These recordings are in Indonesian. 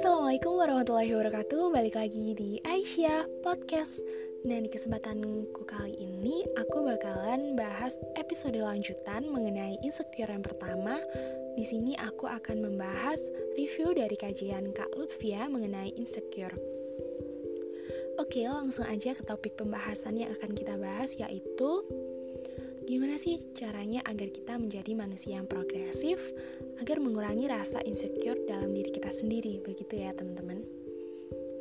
Assalamualaikum warahmatullahi wabarakatuh. Balik lagi di Aisyah Podcast. Dan di kesempatanku kali ini Aku bakalan bahas episode lanjutan Mengenai insecure yang pertama. Di sini aku akan membahas Review dari kajian Kak Lutfia Mengenai insecure. Oke langsung aja ke topik pembahasan yang akan kita bahas Yaitu Gimana sih caranya agar kita menjadi manusia yang progresif agar mengurangi rasa insecure dalam diri kita sendiri, begitu ya teman-teman.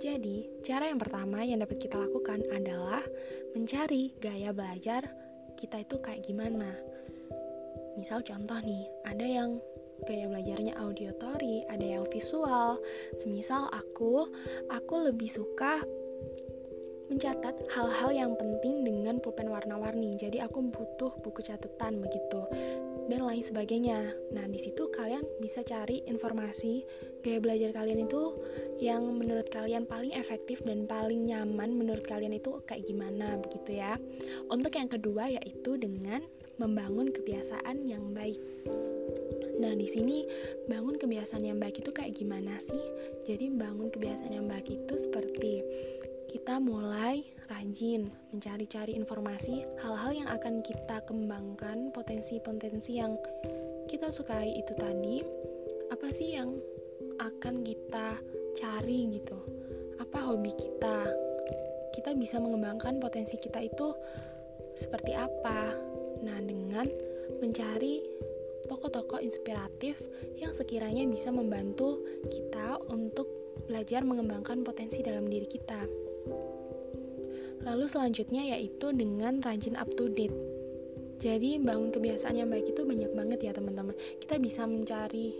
Jadi, cara yang pertama yang dapat kita lakukan adalah mencari gaya belajar kita itu kayak gimana. Misal contoh nih, ada yang gaya belajarnya auditory, ada yang visual. Semisal aku, aku lebih suka mencatat hal-hal yang penting dengan pulpen warna-warni. Jadi aku butuh buku catatan begitu dan lain sebagainya. Nah, di situ kalian bisa cari informasi gaya belajar kalian itu yang menurut kalian paling efektif dan paling nyaman menurut kalian itu kayak gimana begitu ya. Untuk yang kedua yaitu dengan membangun kebiasaan yang baik. Nah, di sini bangun kebiasaan yang baik itu kayak gimana sih? Jadi, bangun kebiasaan yang baik itu seperti kita mulai rajin mencari-cari informasi hal-hal yang akan kita kembangkan potensi-potensi yang kita sukai itu tadi. Apa sih yang akan kita cari gitu? Apa hobi kita? Kita bisa mengembangkan potensi kita itu seperti apa? Nah dengan mencari tokoh-tokoh inspiratif yang sekiranya bisa membantu kita untuk belajar mengembangkan potensi dalam diri kita. Lalu selanjutnya yaitu dengan rajin up to date. Jadi bangun kebiasaan yang baik itu banyak banget ya teman-teman. Kita bisa mencari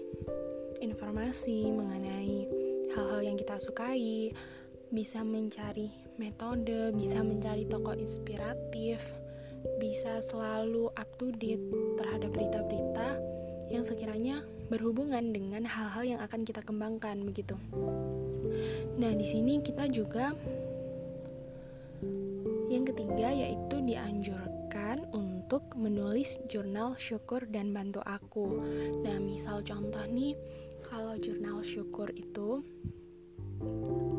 informasi mengenai hal-hal yang kita sukai, bisa mencari metode, bisa mencari tokoh inspiratif, bisa selalu up to date terhadap berita-berita yang sekiranya berhubungan dengan hal-hal yang akan kita kembangkan begitu. Nah, di sini kita juga ketiga yaitu dianjurkan untuk menulis jurnal syukur dan bantu aku. Nah, misal contoh nih, kalau jurnal syukur itu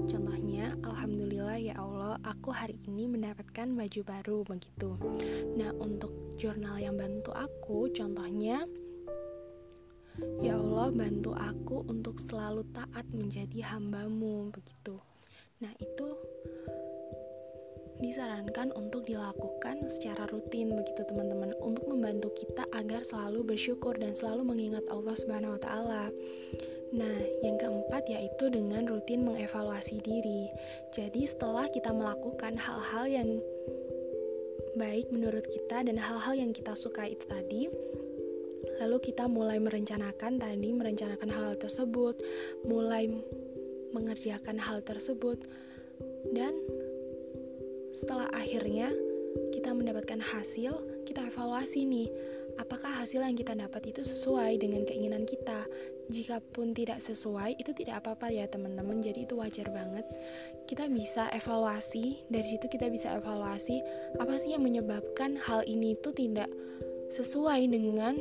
Contohnya, Alhamdulillah ya Allah, aku hari ini mendapatkan baju baru begitu. Nah, untuk jurnal yang bantu aku, contohnya, Ya Allah, bantu aku untuk selalu taat menjadi hambamu begitu. Nah, itu disarankan untuk dilakukan secara rutin begitu teman-teman untuk membantu kita agar selalu bersyukur dan selalu mengingat Allah Subhanahu wa taala. Nah, yang keempat yaitu dengan rutin mengevaluasi diri. Jadi, setelah kita melakukan hal-hal yang baik menurut kita dan hal-hal yang kita suka itu tadi, lalu kita mulai merencanakan tadi merencanakan hal, tersebut, mulai mengerjakan hal tersebut dan setelah akhirnya kita mendapatkan hasil, kita evaluasi nih, apakah hasil yang kita dapat itu sesuai dengan keinginan kita. Jika pun tidak sesuai, itu tidak apa-apa ya teman-teman, jadi itu wajar banget. Kita bisa evaluasi, dari situ kita bisa evaluasi apa sih yang menyebabkan hal ini itu tidak sesuai dengan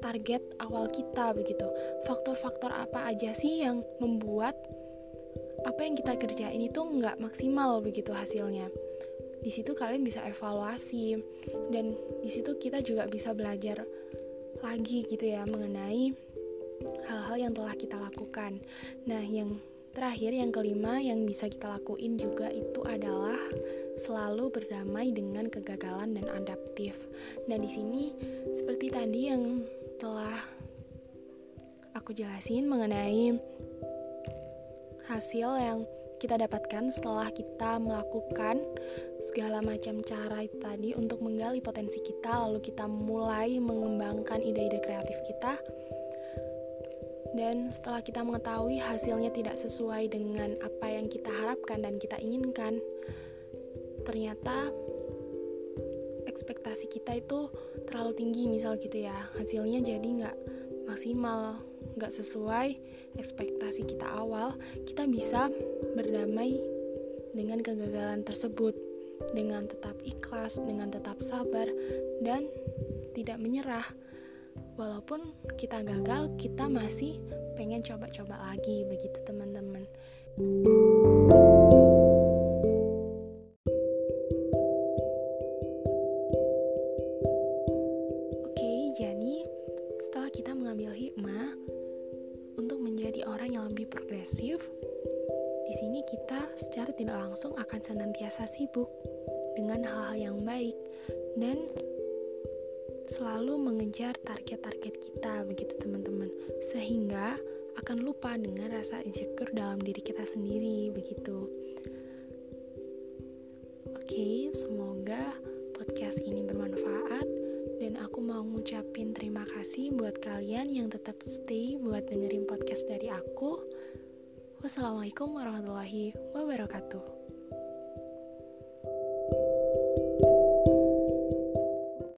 target awal kita begitu. Faktor-faktor apa aja sih yang membuat apa yang kita kerjain itu nggak maksimal begitu hasilnya di situ kalian bisa evaluasi dan di situ kita juga bisa belajar lagi gitu ya mengenai hal-hal yang telah kita lakukan. Nah, yang terakhir yang kelima yang bisa kita lakuin juga itu adalah selalu berdamai dengan kegagalan dan adaptif. Nah, di sini seperti tadi yang telah aku jelasin mengenai hasil yang kita dapatkan setelah kita melakukan segala macam cara tadi untuk menggali potensi kita, lalu kita mulai mengembangkan ide-ide kreatif kita. Dan setelah kita mengetahui hasilnya tidak sesuai dengan apa yang kita harapkan dan kita inginkan, ternyata ekspektasi kita itu terlalu tinggi misal gitu ya hasilnya jadi nggak maksimal nggak sesuai ekspektasi kita awal kita bisa berdamai dengan kegagalan tersebut. Dengan tetap ikhlas dengan tetap sabar dan tidak menyerah. Walaupun kita gagal kita masih pengen coba-coba lagi begitu teman-teman. oke progresif di sini kita secara tidak langsung akan senantiasa sibuk dengan hal-hal yang baik dan selalu mengejar target-target kita begitu teman-teman. Sehingga akan lupa dengan rasa insecure dalam diri kita sendiri begitu. Oke semoga podcast ini bermanfaat ngucapin terima kasih buat kalian yang tetap stay buat dengerin podcast dari aku. Wassalamualaikum warahmatullahi wabarakatuh